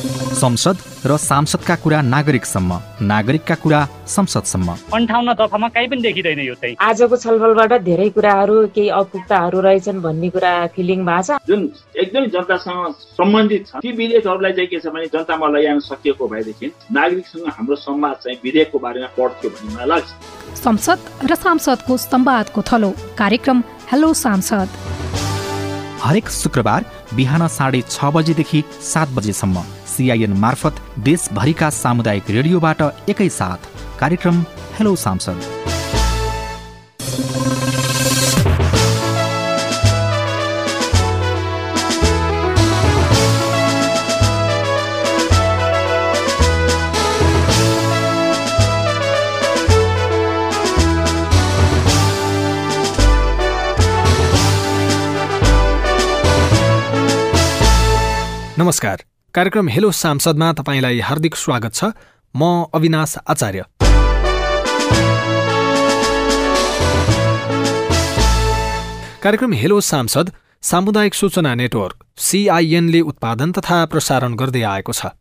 संसद र सांसदका कुरा नागरिकसम्म नागरिकका कुरा संसदसम्म। अन्ठाउन्न दफामा कहीँ पनि देखिँदैन यो चाहिँ। आजको छलफलबाट धेरै कुराहरू केही अपुग्ताहरू रहेछन् भन्ने कुरा फिलिङ भएको छ। जुन एकदमै जनतासँग सम्बन्धित छ ती विधेयकहरूलाई चाहिँ के छ भने जनतामा लैजान सकिएको भएदेखि नागरिकसँग हाम्रो संवाद चाहिँ विधेयकको बारेमा पढ्थ्यो भन्ने मलाई लाग्छ। संसद र सांसदको संवादको थलो कार्यक्रम हेलो सांसद। हरेक शुक्रबार बिहान साढे छ बजेदेखि सात बजेसम्म। सिआइएन मार्फत देशभरिका सामुदायिक रेडियोबाट एकैसाथ कार्यक्रम हेलो सांसद नमस्कार। कार्यक्रम हेलो सांसदमा तपाईँलाई हार्दिक स्वागत छ। म अविनाश आचार्य। कार्यक्रम हेलो सांसद सामुदायिक सूचना नेटवर्क सिआइएनले उत्पादन तथा प्रसारण गर्दै आएको छ।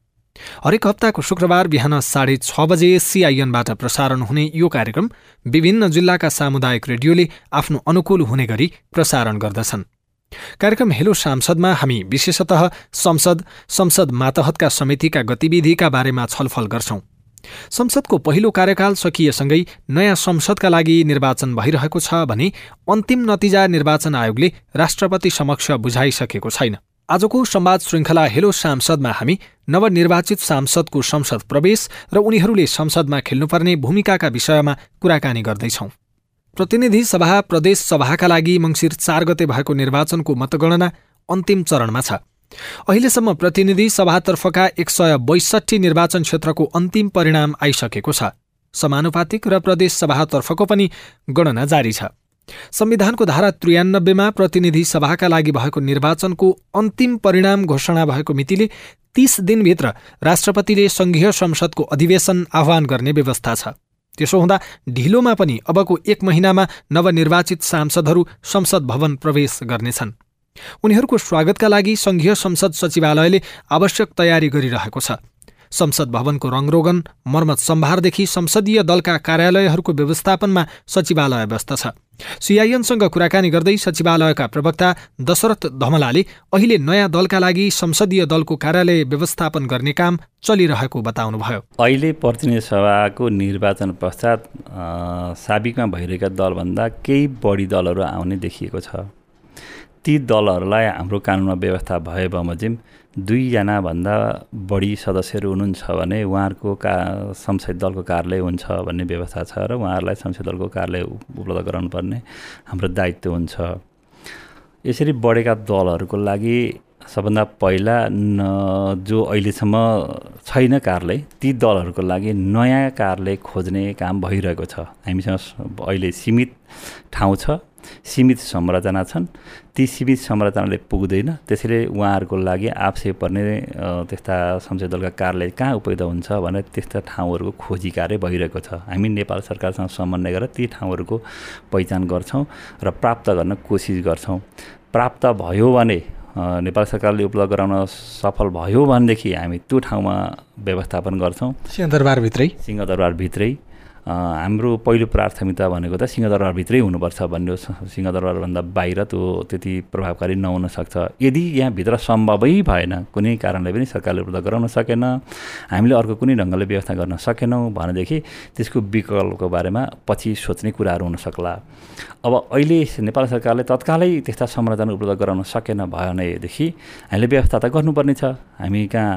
हरेक हप्ताको शुक्रबार बिहान साढे छ बजे सिआइएनबाट प्रसारण हुने यो कार्यक्रम विभिन्न जिल्लाका सामुदायिक रेडियोले आफ्नो अनुकूल हुने गरी प्रसारण गर्दछन्। कार्यक्रम हेलो सांसदमा हामी विशेषतः संसद संसद मातहतका समितिका गतिविधिका बारेमा छलफल गर्छौं। संसदको पहिलो कार्यकाल सकिएसँगै नयाँ संसदका लागि निर्वाचन भइरहेको छ भने अन्तिम नतिजा निर्वाचन आयोगले राष्ट्रपति समक्ष बुझाइसकेको छैन। आजको संवाद श्रृङ्खला हेलो सांसदमा हामी नवनिर्वाचित सांसदको संसद प्रवेश र उनीहरूले संसदमा खेल्नुपर्ने भूमिकाका विषयमा कुराकानी गर्दैछौं। प्रतिनिधि सभा प्रदेश सभाका लागि मङ्सिर चार गते भएको निर्वाचनको मतगणना अन्तिम चरणमा छ। अहिलेसम्म प्रतिनिधि सभातर्फका एक सय बैसठी निर्वाचन क्षेत्रको अन्तिम परिणाम आइसकेको छ। समानुपातिक र प्रदेश सभातर्फको पनि गणना जारी छ। संविधानको धारा त्रियानब्बेमा प्रतिनिधि सभाका लागि भएको निर्वाचनको अन्तिम परिणाम घोषणा भएको मितिले तीस दिनभित्र राष्ट्रपतिले संघीय संसदको अधिवेशन आह्वान गर्ने व्यवस्था छ। त्यसो हुँदा ढिलोमा पनि अबको एक महिनामा नवनिर्वाचित सांसदहरू संसद भवन प्रवेश गर्नेछन्। उनीहरूको स्वागतका लागि संघीय संसद सचिवालयले आवश्यक तयारी गरिरहेको छ। संसद भवनको रङरोगन मर्मत सम्भारदेखि संसदीय दलका कार्यालयहरूको व्यवस्थापनमा सचिवालय व्यस्त छ। सिआइएनसँग कुराकानी गर्दै सचिवालयका प्रवक्ता दशरथ धमलाले अहिले नयाँ दलका लागि संसदीय दलको कार्यालय व्यवस्थापन गर्ने काम चलिरहेको बताउनुभयो। अहिले प्रतिनिधि सभाको निर्वाचन पश्चात साबिकमा भइरहेका दलभन्दा केही बढी दलहरू आउने देखिएको छ। ती दलहरूलाई हाम्रो कानुनमा व्यवस्था भए बमोजिम दुईजनाभन्दा बढी सदस्यहरू हुनुहुन्छ भने उहाँहरूको का संसद दलको कार्यालय हुन्छ भन्ने व्यवस्था छ र उहाँहरूलाई संसद दलको कार्यालय उपलब्ध गराउनुपर्ने हाम्रो दायित्व हुन्छ। यसरी बढेका दलहरूको लागि सबभन्दा पहिला न जो अहिलेसम्म छैन कार्यालय ती दलहरूको लागि नयाँ कार्यालय खोज्ने काम भइरहेको छ। हामीसँग अहिले सीमित ठाउँ छ। सीमित संरचना छन्। ती सीमित संरचनाले पुग्दैन। त्यसैले उहाँहरूको लागि आवश्यक पर्ने त्यस्ता संसदीय दलका कार्यालय कहाँ उपयुक्त हुन्छ भनेर त्यस्ता ठाउँहरूको खोजी कार्य भइरहेको छ। हामी नेपाल सरकारसँग समन्वय गरेर ती ठाउँहरूको पहिचान गर्छौँ र प्राप्त गर्न कोसिस गर्छौँ। प्राप्त भयो भने नेपाल सरकारले उपलब्ध गराउन सफल भयो भनेदेखि हामी त्यो ठाउँमा व्यवस्थापन गर्छौँ। सिंहदरबारभित्रै। सिंहदरबारभित्रै। हाम्रो पहिलो प्राथमिकता भनेको त सिंहदरबारभित्रै हुनुपर्छ भन्ने सिंहदरबारभन्दा बाहिर त्यो त्यति प्रभावकारी नहुन सक्छ। यदि यहाँभित्र सम्भवै भएन कुनै कारणले पनि सरकारले उपलब्ध गराउन सकेन हामीले अर्को कुनै ढङ्गले व्यवस्था गर्न सकेनौँ भनेदेखि त्यसको विकल्पको बारेमा पछि सोच्ने कुराहरू हुन सक्ला। अब अहिले नेपाल सरकारले तत्कालै त्यस्ता संरचना उपलब्ध गराउन सकेन भनेदेखि हामीले व्यवस्था त गर्नुपर्ने छ। हामी कहाँ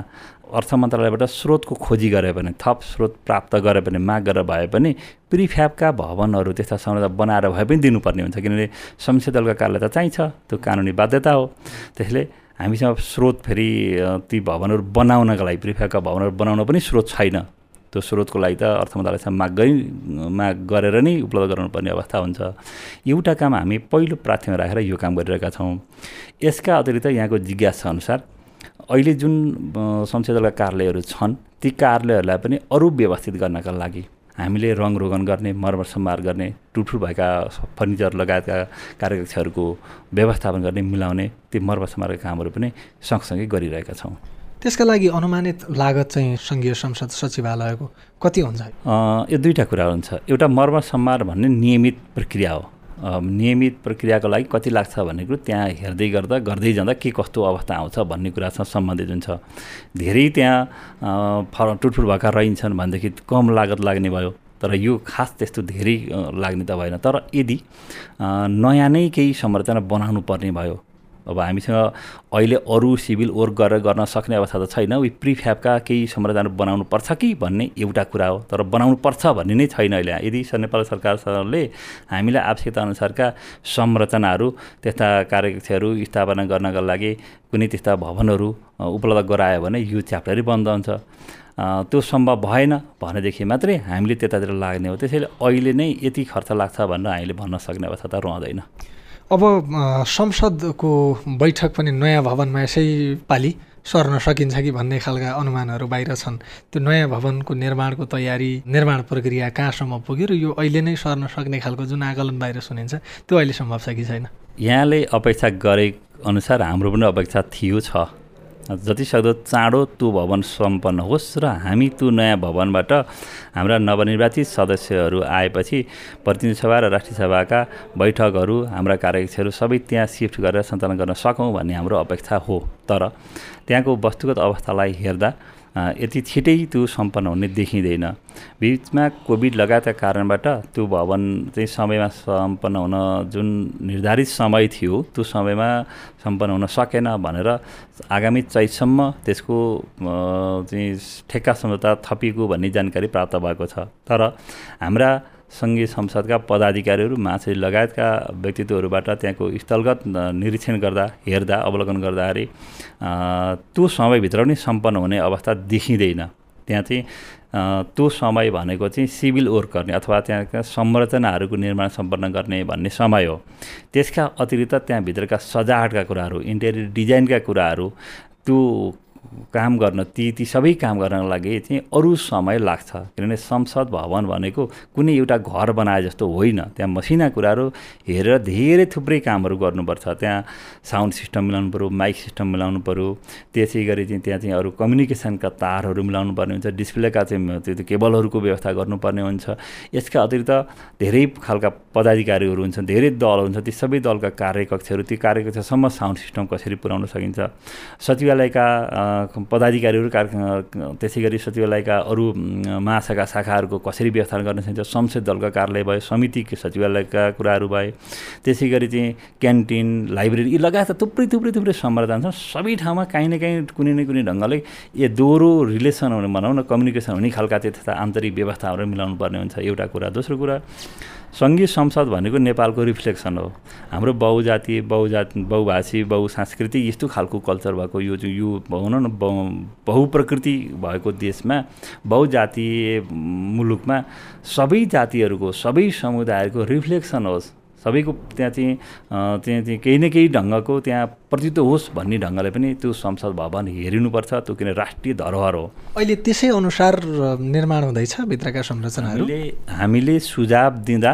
अर्थ मन्त्रालयबाट स्रोतको खोजी गरे भने थप स्रोत प्राप्त गरे भने माग गरेर भए पनि प्रिफ्याबका भवनहरू त्यस्ता संरचना बनाएर भए पनि दिनुपर्ने हुन्छ। किनभने संसदीय दलका कार्यालय त चाहिन्छ त्यो कानुनी बाध्यता हो। त्यसले हामीसँग स्रोत फेरि ती भवनहरू बनाउनका लागि प्रिफ्याबका भवनहरू बनाउन पनि स्रोत छैन। त्यो स्रोतको लागि त अर्थ मन्त्रालयसँग माग गरि माग गरेर नै उपलब्ध गराउनुपर्ने अवस्था हुन्छ। एउटा काम हामी पहिलो प्राथमिकता राखेर यो काम गरिरहेका छौँ। यसका अतिरिक्त यहाँको जिज्ञासा अनुसार अहिले जुन संसदीय दलका कार्यालयहरू छन् ती कार्यालयहरूलाई पनि अरू व्यवस्थित गर्नका लागि हामीले रङ रोगन गर्ने मर्मत सम्हार गर्ने टुटफुट भएका फर्निचर लगायतका कार्यकक्षहरूको व्यवस्थापन गर्ने मिलाउने ती मर्मत सम्हारका कामहरू पनि सँगसँगै गरिरहेका छौँ। त्यसका लागि अनुमानित लागत चाहिँ सङ्घीय संसद सचिवालयको कति हुन्छ? यो दुईवटा कुरा हुन्छ। एउटा मर्म सम्मार भन्ने नियमित प्रक्रिया हो। नियमित प्रक्रियाको लागि कति लाग्छ भन्ने कुरो त्यहाँ हेर्दै गर्दा गर्दै जाँदा के कस्तो अवस्था आउँछ भन्ने कुरासँग सम्बन्धित हुन्छ। धेरै त्यहाँ फर टुटफुट भएका रहन्छन् भनेदेखि कम लागत लाग्ने भयो। तर यो खास त्यस्तो धेरै लाग्ने त भएन। तर यदि नयाँ नै केही संरचना बनाउनु पर्ने भयो अब हामीसँग अहिले अरू सिभिल वर्क गरेर गर्न सक्ने अवस्था त छैन। उयो प्रिफ्याबका केही संरचनाहरू बनाउनु पर्छ कि भन्ने एउटा कुरा हो तर बनाउनु पर्छ भन्ने नै छैन अहिले। यदि नेपाल सरकारले हामीलाई आवश्यकताअनुसारका संरचनाहरू त्यस्ता कार्यकक्षहरू स्थापना गर्नका लागि कुनै त्यस्ता भवनहरू उपलब्ध गरायो भने यो च्याप्टरै बन्द हुन्छ। त्यो सम्भव भएन भनेदेखि मात्रै हामीले त्यतातिर लाग्ने हो। त्यसैले अहिले नै यति खर्च लाग्छ भनेर हामीले भन्न सक्ने अवस्था त रहँदैन। अब संसदको बैठक पनि नयाँ भवनमा यसै पालि सर्न सकिन्छ कि भन्ने खालका अनुमानहरू बाहिर छन्। त्यो नयाँ भवनको निर्माणको तयारी निर्माण प्रक्रिया कहाँसम्म पुग्यो र यो अहिले नै सर्न सक्ने खालको जुन आकलन बाहिर सुनिन्छ त्यो अहिले सम्भव छ कि छैन? यहाँले अपेक्षा गरे अनुसार हाम्रो पनि अपेक्षा थियो छ। जति सक्दो चाँडो त्यो भवन सम्पन्न होस् र हामी त्यो नयाँ भवनबाट हाम्रा नवनिर्वाचित सदस्यहरू आएपछि प्रतिनिधि सभा र राष्ट्रिय सभाका बैठकहरू हाम्रा कार्यक्षहरू सबै त्यहाँ सिफ्ट गरेर सञ्चालन गर्न सकौँ भन्ने हाम्रो अपेक्षा हो। तर त्यहाँको वस्तुगत अवस्थालाई हेर्दा यति छिटै त्यो सम्पन्न हुने देखिँदैन। बिचमा कोभिड लगायतका कारणबाट त्यो भवन चाहिँ समयमा सम्पन्न हुन जुन निर्धारित समय थियो त्यो समयमा सम्पन्न हुन सकेन भनेर आगामी चैतसम्म त्यसको चाहिँ ठेक्का सम्झौता थपिएको भन्ने जानकारी प्राप्त भएको छ। तर हाम्रा सङ्घीय संसदका पदाधिकारीहरू महासचिव लगायतका व्यक्तित्वहरूबाट त्यहाँको स्थलगत निरीक्षण गर्दा हेर्दा अवलोकन गर्दाखेरि त्यो समयभित्र पनि सम्पन्न हुने अवस्था देखिँदैन। त्यहाँ चाहिँ त्यो समय भनेको चाहिँ सिभिल वर्क गर्ने अथवा त्यहाँका संरचनाहरूको निर्माण सम्पन्न गर्ने भन्ने समय हो। त्यसका अतिरिक्त त्यहाँभित्रका सजावटका कुराहरू इन्टेरियर डिजाइनका कुराहरू त्यो काम गर्न ती ती सबै काम गर्नको लागि चाहिँ अरू समय लाग्छ। किनभने संसद भवन भनेको कुनै एउटा घर बनाए जस्तो होइन। त्यहाँ मसिना कुराहरू हेरेर धेरै थुप्रै कामहरू गर्नुपर्छ। त्यहाँ साउन्ड सिस्टम मिलाउनु पऱ्यो माइक सिस्टम मिलाउनु पऱ्यो त्यसै गरी चाहिँ त्यहाँ चाहिँ अरू कम्युनिकेसनका तारहरू मिलाउनु पर्ने हुन्छ। डिस्प्लेका चाहिँ त्यो केबलहरूको व्यवस्था गर्नुपर्ने हुन्छ। यसका अतिरिक्त धेरै खालका पदाधिकारीहरू हुन्छन् धेरै दल हुन्छ। ती सबै दलका कार्यकक्षहरू ती कार्यकक्षसम्म साउन्ड सिस्टम कसरी पुर्याउन सकिन्छ? सचिवालयका पदाधिकारीहरू कार्य त्यसै गरी सचिवालयका अरू महाशाखा शाखाहरूको कसरी व्यवस्थापन गर्न सकिन्छ संसद दलका कार्यालय भयो समिति सचिवालयका कुराहरू भए त्यसै गरी चाहिँ क्यान्टिन लाइब्रेरी यी लगायत थुप्रै थुप्रै थुप्रै संवर्धन छ सबै ठाउँमा काहीँ न काहीँ कुनै न कुनै ढङ्गले ए दोहोरो रिलेसन न कम्युनिकेसन हुने खालका त्यस्ता आन्तरिक व्यवस्थाहरू मिलाउनु पर्ने हुन्छ एउटा कुरा। दोस्रो कुरा सङ्घीय संसद भनेको नेपालको रिफ्लेक्सन हो। हाम्रो बहुजातीय बहुजात बहुभाषी बहुसांस्कृतिक यस्तो खालको कल्चर भएको यो चाहिँ यो भनौँ न बहुप्रकृति भएको देशमा बहुजातीय मुलुकमा सबै जातिहरूको सबै समुदायहरूको रिफ्लेक्सन होस्। सबैको त्यहाँ चाहिँ त्यहाँ चाहिँ केही न केही ढङ्गको त्यहाँ प्रतित्व होस् भन्ने ढङ्गले पनि त्यो संसद भवन हेरिनुपर्छ त्यो किन राष्ट्रिय धरोहर हो। अहिले त्यसै अनुसार निर्माण हुँदैछ भित्रका संरचनाहरूले हामीले सुझाव दिँदा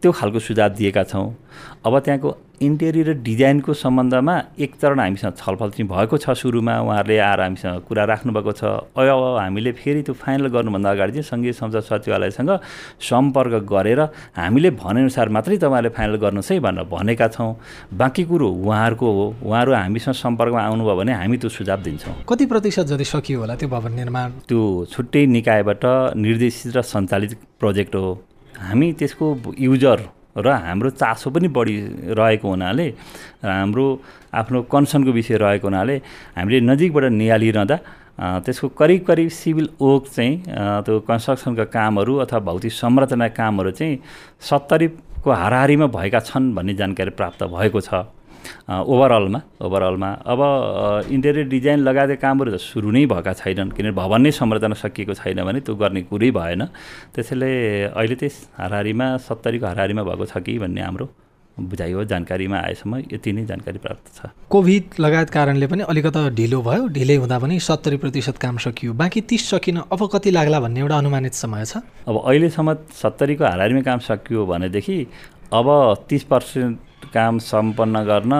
त्यो खालको सुझाव दिएका छौँ। अब त्यहाँको इन्टेरियर डिजाइनको सम्बन्धमा एक चरण हामीसँग छलफल चाहिँ भएको छ सुरुमा। उहाँहरूले आएर हामीसँग कुरा राख्नुभएको छ। अब हामीले फेरि त्यो फाइनल गर्नुभन्दा अगाडि चाहिँ सङ्घीय संसद सचिवालयसँग सम्पर्क गरेर हामीले भनेअनुसार मात्रै तपाईँहरूले फाइनल गर्नुहोस् है भनेर भनेका छौँ। बाँकी कुरो उहाँहरूको हो। उहाँहरू हामीसँग सम्पर्कमा आउनुभयो भने हामी त्यो सुझाव दिन्छौँ। कति प्रतिशत जति सकियो होला त्यो भवन निर्माण? त्यो छुट्टै निकायबाट निर्देशित र सञ्चालित प्रोजेक्ट हो। हामी त्यसको युजर र हाम्रो चासो पनि बढी रहेको हुनाले हाम्रो आफ्नो कन्सर्नको विषय रहेको हुनाले हामीले नजिकबाट निहालिरहँदा त्यसको करिब करिब सिभिल वर्क चाहिँ त्यो कन्स्ट्रक्सनका कामहरू अथवा भौतिक संरचना कामहरू चाहिँ सत्तरीको हाराहारीमा भएका छन् भन्ने जानकारी प्राप्त भएको छ। ओभरअलमा ओभरअलमा अब इन्टेरियर डिजाइन लगायतका कामहरू त सुरु नै भएका छैनन् किनभने भवन नै संरचना सकिएको छैन भने त्यो गर्ने कुरै भएन। त्यसैले अहिले त्यस हाराहारीमा सत्तरीको हाराहारीमा भएको छ कि भन्ने हाम्रो बुझाइ हो जानकारीमा आएसम्म यति नै जानकारी प्राप्त छ। कोभिड लगायत कारणले पनि अलिकता ढिलो भयो ढिलै हुँदा पनि सत्तरी प्रतिशत काम सकियो। बाँकी तिस सकिन अब कति लाग्ला भन्ने एउटा अनुमानित समय छ। अब अहिलेसम्म सत्तरीको हाराहारीमा काम सकियो भनेदेखि अब तिस पर्सेन्ट काम सम्पन्न गर्न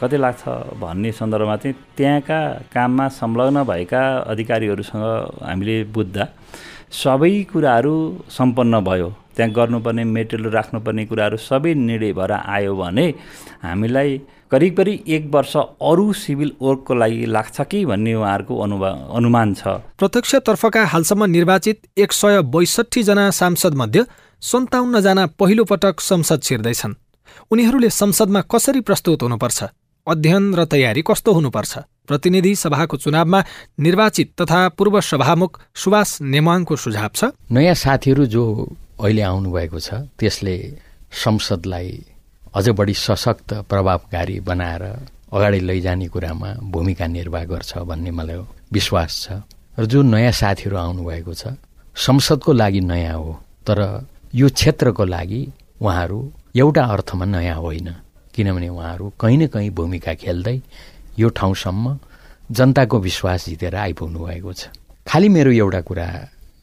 कति लाग्छ भन्ने सन्दर्भमा चाहिँ त्यहाँका काममा संलग्न भएका अधिकारीहरूसँग हामीले बुझ्दा सबै कुराहरू सम्पन्न भयो। त्यहाँ गर्नुपर्ने मेटेरियल राख्नुपर्ने कुराहरू सबै निर्णय भएर आयो भने हामीलाई करिब करिब एक वर्ष अरू सिभिल वर्कको लागि लाग्छ कि भन्ने उहाँहरूको अनुभा अनुमान छ। प्रत्यक्षतर्फका हालसम्म निर्वाचित एक सय बैसठीजना सांसदमध्ये सन्ताउन्नजना पहिलो पटक संसद छिर्दैछन्। उनीहरूले संसदमा कसरी प्रस्तुत हुनुपर्छ? अध्ययन र तयारी कस्तो हुनुपर्छ? प्रतिनिधि सभाको चुनावमा निर्वाचित तथा पूर्व सभामुख सुभाष नेमाङको सुझाव छ। नयाँ साथीहरू जो अहिले आउनुभएको छ त्यसले संसदलाई अझ बढी सशक्त प्रभावकारी बनाएर अगाडि लैजाने कुरामा भूमिका निर्वाह गर्छ भन्ने मलाई विश्वास छ। र जो नयाँ साथीहरू आउनुभएको छ संसदको लागि नयाँ हो तर यो क्षेत्रको लागि उहाँहरू एउटा अर्थमा नयाँ होइन। किनभने उहाँहरू कहीँ न कहीँ भूमिका खेल्दै यो ठाउँसम्म जनताको विश्वास जितेर आइपुग्नु भएको छ। खालि मेरो एउटा कुरा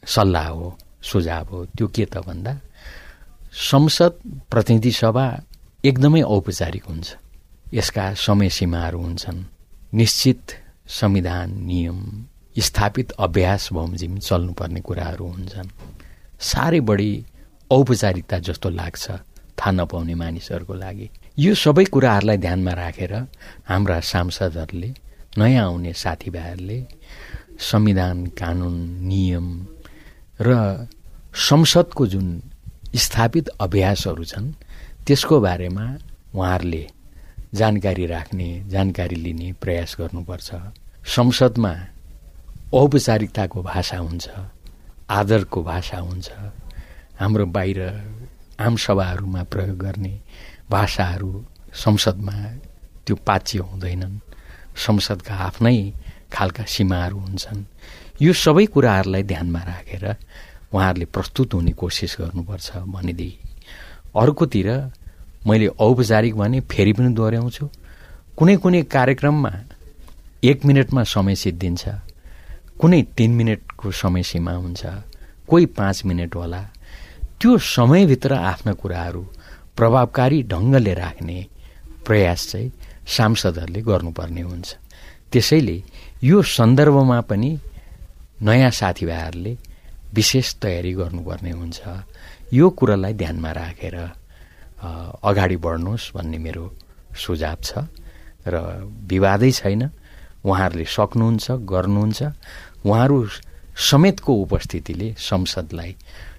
सल्लाह हो सुझाव हो त्यो के त भन्दा संसद प्रतिनिधि सभा एकदमै औपचारिक हुन्छ। यसका समय सीमाहरू हुन्छन्। निश्चित संविधान नियम स्थापित अभ्यास बमोजिम चल्नुपर्ने कुराहरू हुन्छन्। साह्रै बढी औपचारिकता जस्तो लाग्छ। थाहा नपाउने मानिसहरूको लागि। यो सबै कुराहरूलाई ध्यानमा राखेर हाम्रा सांसदहरूले नयाँ आउने साथीभाइहरूले संविधान कानुन नियम र संसदको जुन स्थापित अभ्यासहरू छन् त्यसको बारेमा उहाँहरूले जानकारी राख्ने जानकारी लिने प्रयास गर्नुपर्छ। संसदमा औपचारिकताको भाषा हुन्छ आदरको भाषा हुन्छ हाम्रो बाहिर आमसभाहरूमा प्रयोग गर्ने भाषाहरू संसदमा त्यो पाच्य हुँदैनन्। संसदका आफ्नै खालका सीमाहरू हुन्छन्। यो सबै कुराहरूलाई ध्यानमा राखेर उहाँहरूले प्रस्तुत हुने कोसिस गर्नुपर्छ भनेदेखि। अर्कोतिर मैले औपचारिक भने फेरि पनि दोहोऱ्याउँछु। कुनै कुनै कार्यक्रममा एक मिनटमा समय सिद्धिन्छ। कुनै तिन मिनटको समय सीमा हुन्छ। कोही पाँच मिनट होला। त्यो समयभित्र आफ्ना कुराहरू प्रभावकारी ढङ्गले राख्ने प्रयास चाहिँ सांसदहरूले गर्नुपर्ने हुन्छ। त्यसैले यो सन्दर्भमा पनि नयाँ साथीभाइहरूले विशेष तयारी गर्नुपर्ने हुन्छ। यो कुरालाई ध्यानमा राखेर अगाडि बढ्नुहोस् भन्ने मेरो सुझाव छ र विवादै छैन। उहाँहरूले सक्नुहुन्छ गर्नुहुन्छ। उहाँहरू समेतको उपस्थितिले संसदलाई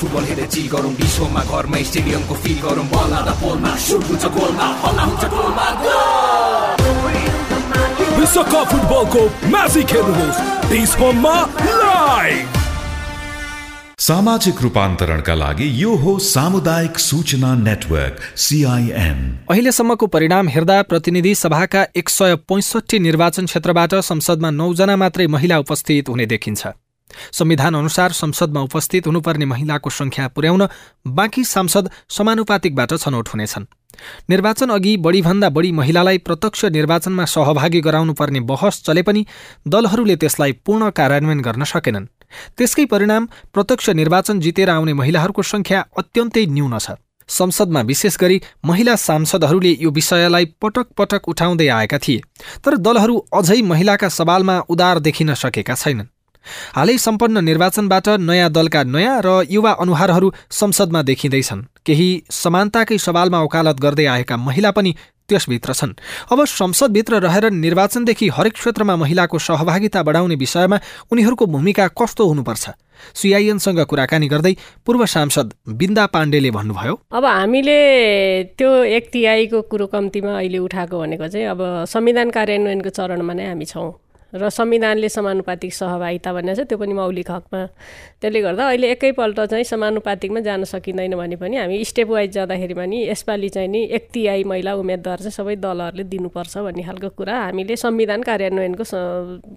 फुटबल हेरेर चिल गरौँ विश्वमा घरमै स्टेडियमको फिल गरौँ बल आधा पोलमा सुट हुन्छ गोलमा हल्ला हुन्छ गोलमा विश्वकप फुटबलको म्याजिक हेर्नुहोस् बिस होममा लाइभ सामाजिक रूपान्तरणका लागि यो हो सामुदायिक सूचना नेटवर्क सिआइएन अहिलेसम्मको परिणाम हेर्दा प्रतिनिधि सभाका एक सय पैँसठी निर्वाचन क्षेत्रबाट संसदमा नौजना मात्रै महिला उपस्थित हुने देखिन्छ। संविधान अनुसार संसदमा उपस्थित हुनुपर्ने महिलाको संख्या पुर्याउन बाँकी सांसद समानुपातिकबाट छनौट हुनेछन्। निर्वाचन अघि बढीभन्दा बढी महिलालाई प्रत्यक्ष निर्वाचनमा सहभागी गराउनुपर्ने बहस चले पनि दलहरूले त्यसलाई पूर्ण कार्यान्वयन गर्न सकेनन्। त्यसकै परिणाम प्रत्यक्ष निर्वाचन जितेर आउने महिलाहरूको संख्या अत्यन्तै न्यून छ। संसदमा विशेष गरी महिला सांसदहरूले यो विषयलाई पटक पटक उठाउँदै आएका थिए तर दलहरू अझै महिलाका सवालमा उदार देखिन सकेका छैनन्। हालै सम्पन्न निर्वाचनबाट नयाँ दलका नयाँ र युवा अनुहारहरू संसदमा देखिँदैछन्। केही समानताकै सवालमा वकालत गर्दै आएका महिला पनि त्यसभित्र छन्। अब संसदभित्र रहेर निर्वाचनदेखि हरेक क्षेत्रमा महिलाको सहभागिता बढाउने विषयमा उनीहरूको भूमिका कस्तो हुनुपर्छ? सिआइएनसँग कुराकानी गर्दै पूर्व सांसद बिन्दा पाण्डेले भन्नुभयो। अब हामीले त्यो एक तिहाईको कुरो कम्तीमा अहिले उठाएको भनेको चाहिँ अब संविधान कार्यान्वयनको चरणमा नै हामी छौँ। र संविधानले समानुपातिक सहभागिता भन्ने छ त्यो पनि मौलिक हकमा। त्यसले गर्दा अहिले एकैपल्ट चाहिँ समानुपातिकमा जान सकिँदैन भने पनि हामी स्टेप वाइज जाँदाखेरि पनि यसपालि चाहिँ नि एक तिहाई महिला उम्मेदवार चाहिँ सबै दलहरूले दिनुपर्छ भन्ने खालको कुरा हामीले संविधान कार्यान्वयनको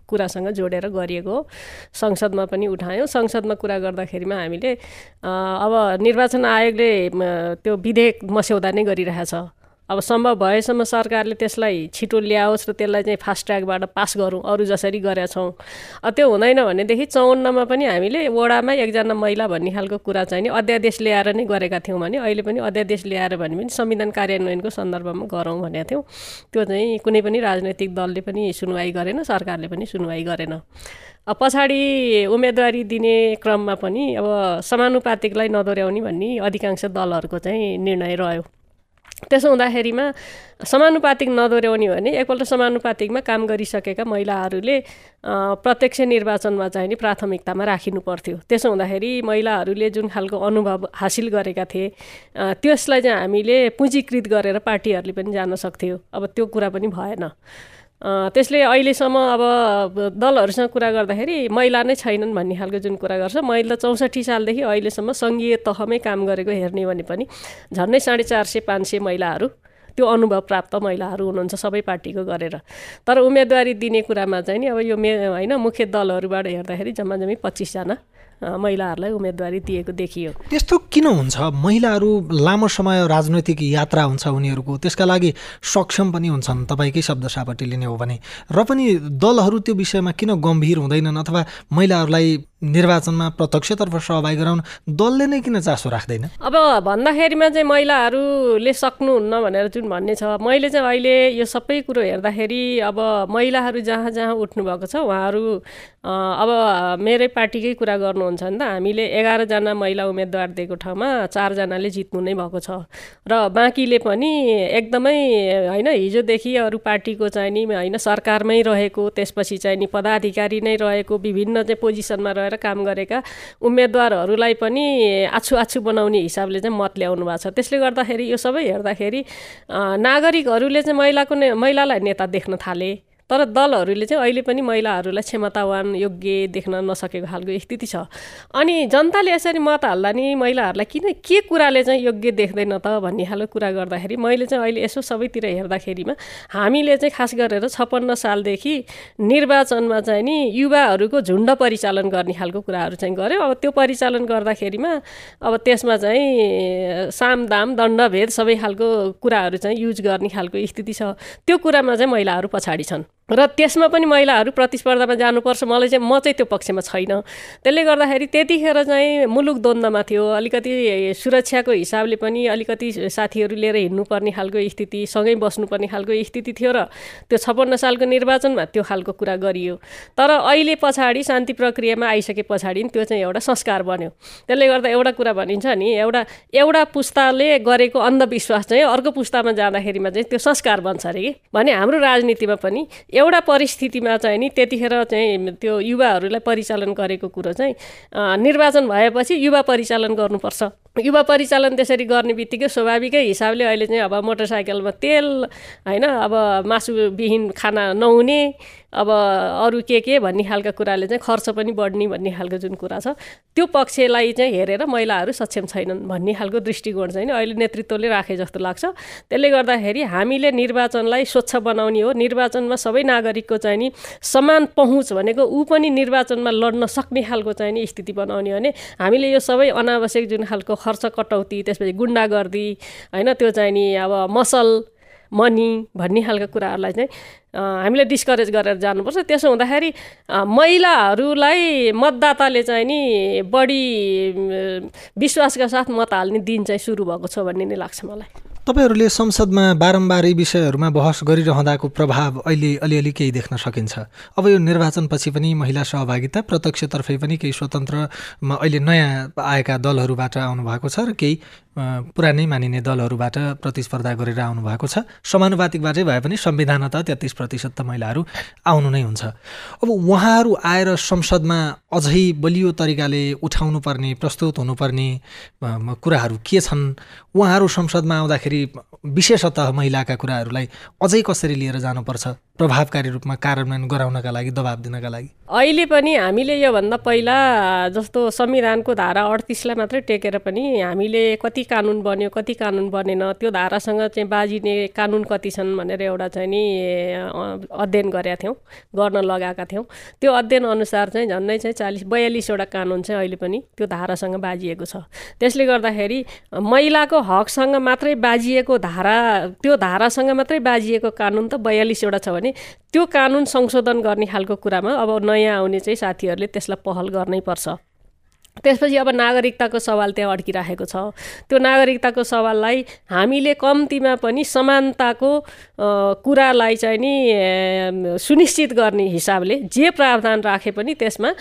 कुरासँग जोडेर गरिएको संसदमा पनि उठायौँ। संसदमा कुरा गर्दाखेरिमा हामीले अब निर्वाचन आयोगले त्यो विधेयक मस्यौदा नै गरिरहेछ। अब सम्भव भएसम्म सरकारले त्यसलाई छिटो ल्याओस् र त्यसलाई चाहिँ फास्ट ट्र्याकबाट पास गरौँ अरू जसरी गरेका छौँ। त्यो हुँदैन भनेदेखि चौन्नमा पनि हामीले वडामा एकजना महिला भन्ने खालको कुरा चाहिँ नि अध्यादेश ल्याएर नै गरेका थियौँ भने अहिले पनि अध्यादेश ल्याएर भने पनि संविधान कार्यान्वयनको सन्दर्भमा गरौँ भनेका थियौँ। त्यो चाहिँ कुनै पनि राजनैतिक दलले पनि सुनवाई गरेन सरकारले पनि सुनवाई गरेन। पछाडि उम्मेदवारी दिने क्रममा पनि अब समानुपातिकलाई नदोर्याउने भन्ने अधिकांश दलहरूको चाहिँ निर्णय रह्यो। त्यसो हुँदाखेरिमा समानुपातिक नदोर्याउने भने एकपल्ट समानुपातिकमा काम गरिसकेका महिलाहरूले प्रत्यक्ष निर्वाचनमा चाहिँ नि प्राथमिकतामा राखिनु पर्थ्यो। त्यसो हुँदाखेरि महिलाहरूले जुन खालको अनुभव हासिल गरेका थिए त्यसलाई चाहिँ हामीले पुँजीकृत गरेर पार्टीहरूले पनि जान सक्थ्यो। अब त्यो कुरा पनि भएन। त्यसले अहिलेसम्म अब दलहरूसँग कुरा गर्दाखेरि महिला नै छैनन् भन्ने खालको जुन कुरा गर्छ। महिला चौसठी सालदेखि अहिलेसम्म सङ्घीय तहमै काम गरेको हेर्ने भने पनि झन्डै साढे चार सय पाँच सय महिलाहरू त्यो अनुभव प्राप्त महिलाहरू हुनुहुन्छ सबै पार्टीको गरेर। तर उम्मेदवारी दिने कुरामा चाहिँ नि अब यो मे होइन मुख्य दलहरूबाट हेर्दाखेरि जम्मा जम्मी पच्चिसजना महिलाहरूलाई उम्मेदवारी दिएको देखियो। त्यस्तो किन हुन्छ? महिलाहरू लामो समय राजनैतिक यात्रा हुन्छ उनीहरूको त्यसका लागि सक्षम पनि हुन्छन्। तपाईँकै शब्द सापट्टि लिने हो भने। र पनि दलहरू त्यो विषयमा किन गम्भीर हुँदैनन् अथवा महिलाहरूलाई निर्वाचनमा प्रत्यक्षतर्फ सहभागी गराउन दलले नै किन चासो राख्दैन? अब भन्दाखेरिमा चाहिँ महिलाहरूले सक्नुहुन्न भनेर जुन भन्ने छ। मैले चाहिँ अहिले यो सबै कुरो हेर्दाखेरि अब महिलाहरू जहाँ जहाँ उठ्नुभएको छ उहाँहरू अब मेरै पार्टीकै कुरा गर्नुहुन्छ भने त। हामीले एघारजना महिला उम्मेदवार दिएको ठाउँमा चारजनाले जित्नु नै भएको छ। र बाँकीले पनि एकदमै होइन हिजोदेखि अरू पार्टीको चाहिँ नि होइन सरकारमै रहेको त्यसपछि चाहिँ नि पदाधिकारी नै रहेको विभिन्न चाहिँ पोजिसनमा रहेर काम गरेका उम्मेदवारहरूलाई पनि आछु आछु बनाउने हिसाबले चाहिँ मत ल्याउनु भएको छ। त्यसले गर्दाखेरि यो सबै हेर्दाखेरि नागरिकहरूले चाहिँ महिलाको ने महिलालाई नेता देख्न थाले। तर दलहरूले चाहिँ अहिले पनि महिलाहरूलाई क्षमतावान योग्य देख्न नसकेको खालको स्थिति छ। अनि जनताले यसरी मत हाल्दा नि महिलाहरूलाई किन के कुराले चाहिँ योग्य देख्दैन त भन्ने खालको कुरा गर्दाखेरि मैले चाहिँ अहिले यसो सबैतिर हेर्दाखेरिमा हामीले चाहिँ खास गरेर छप्पन्न सालदेखि निर्वाचनमा चाहिँ नि युवाहरूको झुन्ड परिचालन गर्ने खालको कुराहरू चाहिँ गऱ्यो अब त्यो परिचालन गर्दाखेरिमा अब त्यसमा चाहिँ साम दाम दण्डभेद सबै खालको कुराहरू चाहिँ युज गर्ने खालको स्थिति छ। त्यो कुरामा चाहिँ महिलाहरू पछाडि छन्। र त्यसमा पनि महिलाहरू प्रतिस्पर्धामा जानुपर्छ। मलाई चाहिँ म चाहिँ त्यो पक्षमा छैन। त्यसले गर्दाखेरि त्यतिखेर चाहिँ मुलुक द्वन्द्वमा थियो। अलिकति सुरक्षाको हिसाबले पनि अलिकति साथीहरू लिएर हिँड्नुपर्ने खालको स्थिति सँगै बस्नुपर्ने खालको स्थिति थियो र त्यो छप्पन्न सालको निर्वाचनमा त्यो खालको कुरा गरियो। तर अहिले पछाडि शान्ति प्रक्रियामा आइसके पछाडि त्यो चाहिँ एउटा संस्कार बन्यो। त्यसले गर्दा एउटा कुरा भनिन्छ नि एउटा एउटा पुस्ताले गरेको अन्धविश्वास चाहिँ अर्को पुस्तामा जाँदाखेरिमा चाहिँ त्यो संस्कार बन्छ अरे कि? भने हाम्रो राजनीतिमा पनि एउटा परिस्थितिमा चाहिँ नि त्यतिखेर चाहिँ त्यो युवाहरूलाई परिचालन गरेको कुरो चाहिँ निर्वाचन भएपछि युवा परिचालन गर्नुपर्छ। युवा परिचालन त्यसरी गर्ने बित्तिकै स्वाभाविकै हिसाबले अहिले चाहिँ अब मोटरसाइकलमा तेल होइन अब मासुविहीन खाना नहुने अब अरू के के भन्ने खालको कुराले चाहिँ खर्च पनि बढ्ने भन्ने खालको जुन कुरा छ त्यो पक्षलाई चाहिँ हेरेर महिलाहरू सक्षम छैनन् भन्ने खालको दृष्टिकोण चाहिँ अहिले नेतृत्वले राखे जस्तो लाग्छ। त्यसले गर्दाखेरि हामीले निर्वाचनलाई स्वच्छ बनाउने हो निर्वाचनमा सबै नागरिकको चाहिँ नि समान पहुँच भनेको ऊ पनि निर्वाचनमा लड्न सक्ने खालको चाहिँ नि स्थिति बनाउने हो भने हामीले यो सबै अनावश्यक जुन खालको खर्च कटौती त्यसपछि गुन्डागर्दी होइन त्यो चाहिँ नि अब मसल मनी भन्ने खालको कुराहरूलाई चाहिँ हामीले डिस्करेज गरेर जानुपर्छ। त्यसो हुँदाखेरि महिलाहरूलाई मतदाताले चाहिँ नि बढी विश्वासका साथ मत हाल्ने दिन चाहिँ सुरु भएको छ भन्ने नै लाग्छ मलाई। तपाईँहरूले संसदमा बारम्बार यी विषयहरूमा बहस गरिरहँदाको प्रभाव अहिले अलिअलि केही देख्न सकिन्छ। अब यो निर्वाचनपछि पनि महिला सहभागिता प्रत्यक्षतर्फै पनि केही स्वतन्त्रमा अहिले नयाँ आएका दलहरूबाट आउनुभएको छ र केही पुरानै मानिने दलहरूबाट प्रतिस्पर्धा गरेर आउनुभएको छ। समानुपातिकबाटै भए पनि संविधान त तेत्तिस प्रतिशत त महिलाहरू आउनु नै हुन्छ। अब उहाँहरू आएर संसदमा अझै बलियो तरिकाले उठाउनु पर्ने प्रस्तुत हुनुपर्ने कुराहरू के छन्? उहाँहरू संसदमा आउँदाखेरि विशेषतः महिलाका कुराहरूलाई अझै कसरी लिएर जानुपर्छ? प्रभावकारी रूपमा कार्यान्वयन गराउनका लागि दबाब दिनका लागि। अहिले पनि हामीले योभन्दा पहिला जस्तो संविधानको धारा अडतिसलाई मात्रै टेकेर पनि हामीले कति कानुन बन्यो कति कानुन बनेन त्यो धारासँग चाहिँ बाजिने कानुन कति छन् भनेर एउटा चाहिँ नि अध्ययन गरेका थियौँ गर्न लगाएका थियौँ। त्यो अध्ययन अनुसार चाहिँ झन्डै चाहिँ चालिस बयालिसवटा कानुन चाहिँ अहिले पनि त्यो धारासँग बाजिएको छ। त्यसले गर्दाखेरि महिलाको हकसँग मात्रै बाजिएको धारा त्यो धारासँग मात्रै बाजिएको कानुन त बयालिसवटा छ भने त्यो कानुन संशोधन गर्ने खालको कुरामा अब नयाँ आउने चाहिँ साथीहरूले त्यसलाई पहल गर्नै पर्छ। त्यसपछि अब नागरिकताको सवाल त्यहाँ अड्किराखेको छ। त्यो नागरिकताको सवाललाई हामीले कम्तीमा पनि समानताको कुरालाई चाहिँ नि सुनिश्चित गर्ने हिसाबले जे प्रावधान राखे पनि त्यसमा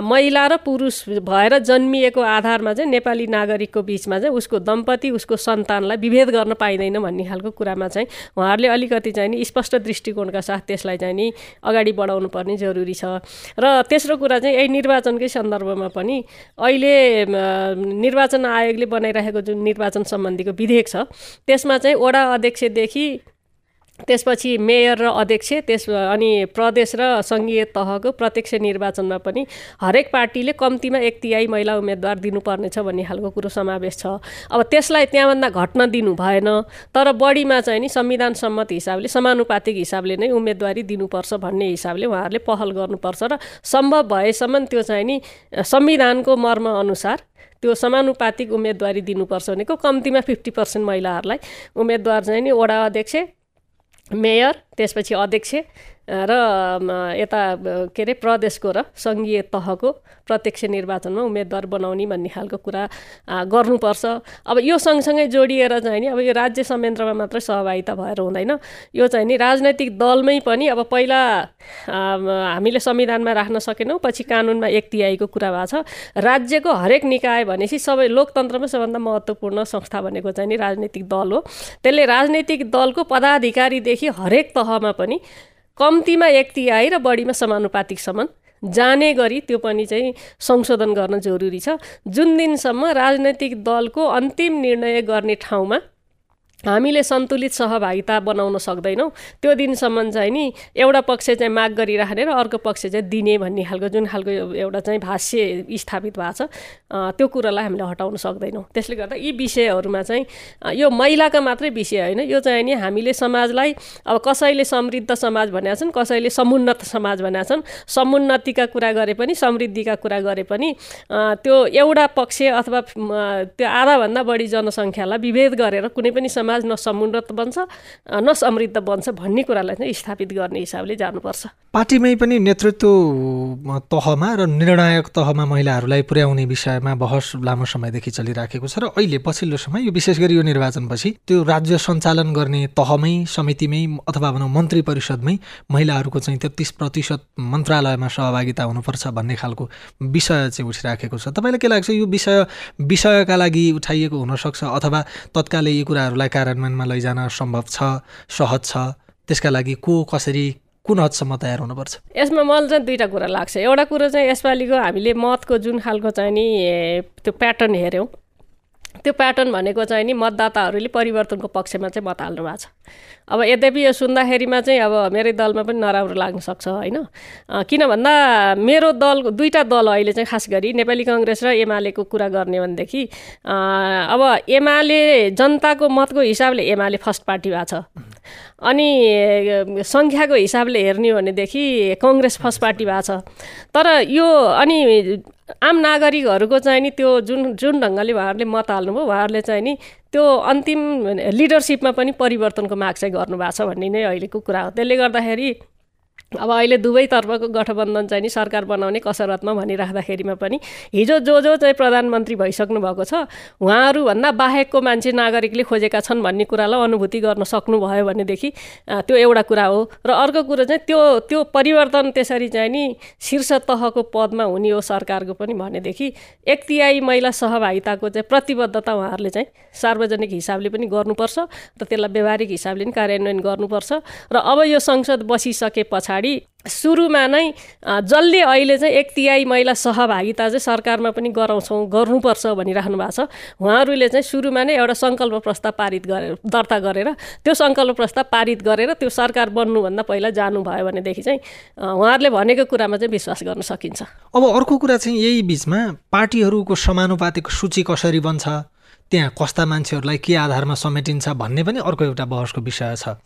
महिला र पुरुष भएर जन्मिएको आधारमा चाहिँ नेपाली नागरिकको बिचमा चाहिँ उसको दम्पति उसको सन्तानलाई विभेद गर्न पाइँदैन भन्ने खालको कुरामा चाहिँ उहाँहरूले अलिकति चाहिँ नि स्पष्ट दृष्टिकोणका साथ त्यसलाई चाहिँ नि अगाडि बढाउनु पर्ने जरुरी छ। र तेस्रो कुरा चाहिँ यही निर्वाचनकै सन्दर्भमा पनि अहिले निर्वाचन आयोगले बनाइरहेको जुन निर्वाचन सम्बन्धीको विधेयक छ त्यसमा चाहिँ वडा अध्यक्षदेखि त्यसपछि मेयर र अध्यक्ष त्यस अनि प्रदेश र सङ्घीय तहको प्रत्यक्ष निर्वाचनमा पनि हरेक पार्टीले कम्तीमा एक तिहाई महिला उम्मेदवार दिनुपर्नेछ भन्ने खालको कुरो समावेश छ। अब त्यसलाई त्यहाँभन्दा घट्न दिनु भएन तर बढीमा चाहिँ नि संविधान सम्मत हिसाबले समानुपातिक हिसाबले नै उम्मेदवारी दिनुपर्छ भन्ने हिसाबले उहाँहरूले पहल गर्नुपर्छ र सम्भव भएसम्म त्यो चाहिँ नि संविधानको मर्म अनुसार त्यो समानुपातिक उम्मेदवारी दिनुपर्छ भनेको कम्तीमा फिफ्टी पर्सेन्ट महिलाहरूलाई उम्मेदवार चाहिँ नि वडा अध्यक्ष मेयर त्यसपछि अध्यक्ष र यता के अरे प्रदेशको र सङ्घीय तहको प्रत्यक्ष निर्वाचनमा उम्मेदवार बनाउने भन्ने खालको कुरा गर्नुपर्छ। अब यो सँगसँगै जोडिएर चाहिँ नि अब यो राज्य संयन्त्रमा मात्रै सहभागिता भएर हुँदैन। यो चाहिँ नि राजनैतिक दलमै पनि अब पहिला हामीले संविधानमा राख्न सकेनौँ पछि कानुनमा एक तिहाईको कुरा भएको छ। राज्यको हरेक निकाय भनेपछि सबै लोकतन्त्रमा सबभन्दा महत्त्वपूर्ण संस्था भनेको चाहिँ नि राजनैतिक दल हो। त्यसले राजनैतिक दलको पदाधिकारीदेखि हरेक तहमा पनि कम्तीमा एक तिहाई र बढीमा समानुपातिकसम्म जाने गरी त्यो पनि चाहिँ संशोधन गर्न जरुरी छ। जुन दिनसम्म राजनैतिक दलको अन्तिम निर्णय गर्ने ठाउँमा हामीले सन्तुलित सहभागिता बनाउन सक्दैनौँ। त्यो दिनसम्म चाहिँ नि एउटा पक्ष चाहिँ माग गरिराख्ने र अर्को पक्ष चाहिँ दिने भन्ने खालको जुन खालको एउटा चाहिँ भाष्य स्थापित भएको छ त्यो कुरालाई हामीले हटाउन सक्दैनौँ। त्यसले गर्दा यी विषयहरूमा चाहिँ यो महिलाका मात्रै विषय होइन यो चाहिँ नि हामीले समाजलाई अब कसैले समृद्ध समाज भनेका छन् कसैले समुन्नत समाज भनेका छन् समुन्नतिका कुरा गरे पनि समृद्धिका कुरा गरे पनि त्यो एउटा पक्ष अथवा त्यो आधाभन्दा बढी जनसङ्ख्यालाई विभेद गरेर कुनै पनि समाज समाज न समुन्नत बन्छ न समृद्ध बन्छ भन्ने कुरालाई चाहिँ स्थापित गर्ने हिसाबले जानुपर्छ। पार्टीमै पनि नेतृत्व तहमा र निर्णायक तहमा महिलाहरूलाई पुर्याउने विषयमा बहस लामो समयदेखि चलिराखेको छ र अहिले पछिल्लो समय यो विशेष गरी यो निर्वाचनपछि त्यो राज्य सञ्चालन गर्ने तहमै समितिमै अथवा भनौँ मन्त्री परिषदमै महिलाहरूको चाहिँ तेत्तिस प्रतिशत मन्त्रालयमा सहभागिता हुनुपर्छ भन्ने खालको विषय चाहिँ उठिराखेको छ। तपाईँलाई के लाग्छ यो विषय विषयका लागि उठाइएको हुनसक्छ अथवा तत्कालै यी कुराहरूलाई कार्यान्वयनमा लैजान सम्भव छ सहज छ त्यसका लागि को कसरी कुन हदसम्म तयार हुनुपर्छ? यसमा मलाई चाहिँ दुईवटा कुरा लाग्छ। एउटा कुरो चाहिँ यसपालिको हामीले मतको जुन खालको चाहिँ नि त्यो प्याटर्न हेऱ्यौँ। त्यो प्याटर्न भनेको चाहिँ नि मतदाताहरूले परिवर्तनको पक्षमा चाहिँ मत हाल्नु भएको छ। अब यद्यपि यो सुन्दाखेरिमा चाहिँ अब मेरै दलमा पनि नराम्रो लाग्न सक्छ होइन? किन भन्दा मेरो दल दुईवटा दल अहिले चाहिँ खास गरी नेपाली कङ्ग्रेस र एमालेको कुरा गर्ने भनेदेखि अब एमाले जनताको मतको हिसाबले एमाले फर्स्ट पार्टी भएको छ। अनि सङ्ख्याको हिसाबले हेर्ने भनेदेखि कङ्ग्रेस फर्स्ट पार्टी भएको छ। तर यो अनि आम नागरिकहरूको चाहिँ नि त्यो जुन जुन ढङ्गले उहाँहरूले मत हाल्नुभयो उहाँहरूले चाहिँ नि त्यो अन्तिम लिडरसिपमा पनि परिवर्तनको माग चाहिँ गर्नुभएको छ भन्ने नै अहिलेको कुरा हो। त्यसले गर्दाखेरि अब अहिले दुवैतर्फको गठबन्धन चाहिँ नि सरकार बनाउने कसरतमा भनिराख्दाखेरिमा पनि हिजो जो जो चाहिँ प्रधानमन्त्री भइसक्नु भएको छ उहाँहरूभन्दा बाहेकको मान्छे नागरिकले खोजेका छन् भन्ने कुरालाई अनुभूति गर्न सक्नुभयो भनेदेखि त्यो एउटा कुरा हो। र अर्को कुरो चाहिँ त्यो त्यो परिवर्तन त्यसरी चाहिँ नि शीर्ष तहको पदमा हुने हो सरकारको पनि भनेदेखि एक तिहाई महिला सहभागिताको चाहिँ प्रतिबद्धता उहाँहरूले चाहिँ सार्वजनिक हिसाबले पनि गर्नुपर्छ र त्यसलाई व्यवहारिक हिसाबले पनि कार्यान्वयन गर्नुपर्छ। र अब यो संसद बसिसके पछाडि पछाडि सुरुमा नै जसले अहिले चाहिँ एक तिहाई महिला सहभागिता चाहिँ सरकारमा पनि गराउँछौँ गर्नुपर्छ भनिराख्नु भएको छ। उहाँहरूले चाहिँ सुरुमा नै एउटा सङ्कल्प प्रस्ताव पारित गरेर दर्ता गरेर त्यो सङ्कल्प प्रस्ताव पारित गरेर त्यो सरकार बन्नुभन्दा पहिला जानुभयो भनेदेखि चाहिँ उहाँहरूले भनेको कुरामा चाहिँ विश्वास गर्न सकिन्छ। अब अर्को कुरा चाहिँ यही बिचमा पार्टीहरूको समानुपातिक सूची कसरी बन्छ त्यहाँ कस्ता मान्छेहरूलाई के आधारमा समेटिन्छ भन्ने पनि अर्को एउटा बहसको विषय छ।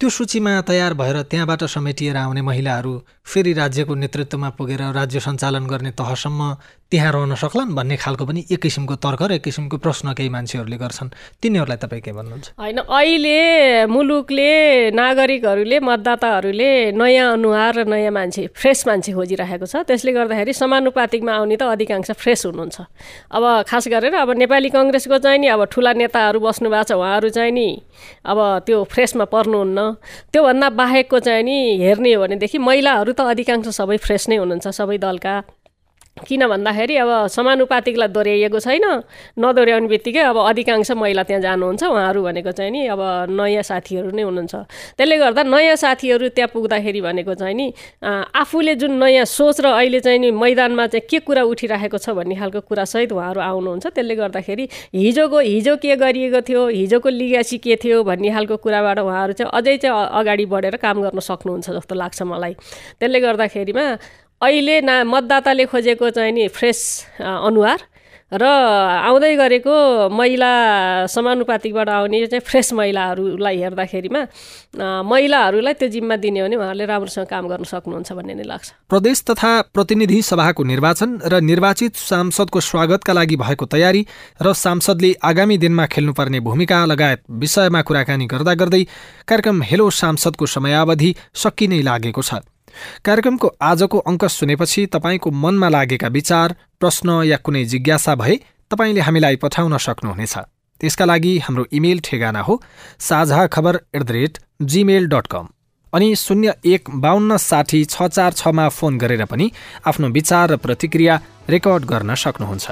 त्यो सूचीमा तयार भएर त्यहाँबाट समेटिएर आउने महिलाहरू फेरि राज्यको नेतृत्वमा पुगेर राज्य सञ्चालन गर्ने तहसम्म त्यहाँ रहन सक्लान् भन्ने खालको पनि एक किसिमको तर्क र एक किसिमको प्रश्न केही मान्छेहरूले गर्छन्। तिनीहरूलाई तपाईँ के भन्नुहुन्छ? होइन अहिले मुलुकले नागरिकहरूले मतदाताहरूले नयाँ अनुहार र नयाँ मान्छे फ्रेस मान्छे खोजिरहेको छ। त्यसले गर्दाखेरि समानुपातिकमा आउने त अधिकांश फ्रेस हुनुहुन्छ। अब खास गरेर अब नेपाली कङ्ग्रेसको चाहिँ नि अब ठुला नेताहरू बस्नु भएको छ उहाँहरू चाहिँ नि अब त्यो फ्रेसमा पर्नुहुन्न। त्योभन्दा बाहेकको चाहिँ नि हेर्ने हो भनेदेखि महिलाहरू त अधिकांश सबै फ्रेस नै हुनुहुन्छ सबै दलका। किन भन्दाखेरि अब समानुपातिकलाई दोहोऱ्याइएको छैन नदोहोऱ्याउने बित्तिकै अब अधिकांश महिला त्यहाँ जानुहुन्छ उहाँहरू भनेको चाहिँ नि अब नयाँ साथीहरू नै हुनुहुन्छ। त्यसले गर्दा नयाँ साथीहरू त्यहाँ पुग्दाखेरि भनेको चाहिँ नि आफूले जुन नयाँ सोच र अहिले चाहिँ नि मैदानमा चाहिँ के कुरा उठिरहेको छ भन्ने खालको कुरासहित उहाँहरू आउनुहुन्छ। त्यसले गर्दाखेरि हिजोको हिजो के गरिएको थियो हिजोको लिगासी के थियो भन्ने खालको कुराबाट उहाँहरू चाहिँ अझै चाहिँ अगाडि बढेर काम गर्न सक्नुहुन्छ जस्तो लाग्छ मलाई। त्यसले गर्दाखेरिमा अहिले ना मतदाताले खोजेको चाहिँ नि फ्रेस अनुहार र आउँदै गरेको महिला समानुपातिकबाट आउने चाहिँ फ्रेस महिलाहरूलाई हेर्दाखेरिमा महिलाहरूलाई त्यो जिम्मा दिने हो भने उहाँहरूले राम्रोसँग काम गर्न सक्नुहुन्छ भन्ने नै लाग्छ। प्रदेश तथा प्रतिनिधि सभाको निर्वाचन र निर्वाचित सांसदको स्वागतका लागि भएको तयारी र सांसदले आगामी दिनमा खेल्नुपर्ने भूमिका लगायत विषयमा कुराकानी गर्दा गर्दै कार्यक्रम हेलो सांसदको समयावधि सकिनै लागेको छ। कार्यक्रमको आजको अङ्क सुनेपछि तपाईँको मनमा लागेका विचार प्रश्न या कुनै जिज्ञासा भए तपाईँले हामीलाई पठाउन सक्नुहुनेछ। त्यसका लागि हाम्रो इमेल ठेगाना हो साझा खबर at the rate Gmail dot com अनि शून्य एक बाहन्न साठी छ चार छमा फोन गरेर पनि आफ्नो विचार र प्रतिक्रिया रेकर्ड गर्न सक्नुहुन्छ।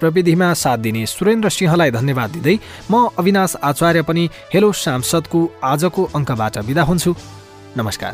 प्रविधिमा साथ दिने सुरेन्द्र सिंहलाई धन्यवाद दिँदै म अविनाश आचार्य पनि हेलो सांसदको आजको अङ्कबाट विदा हुन्छु। नमस्कार।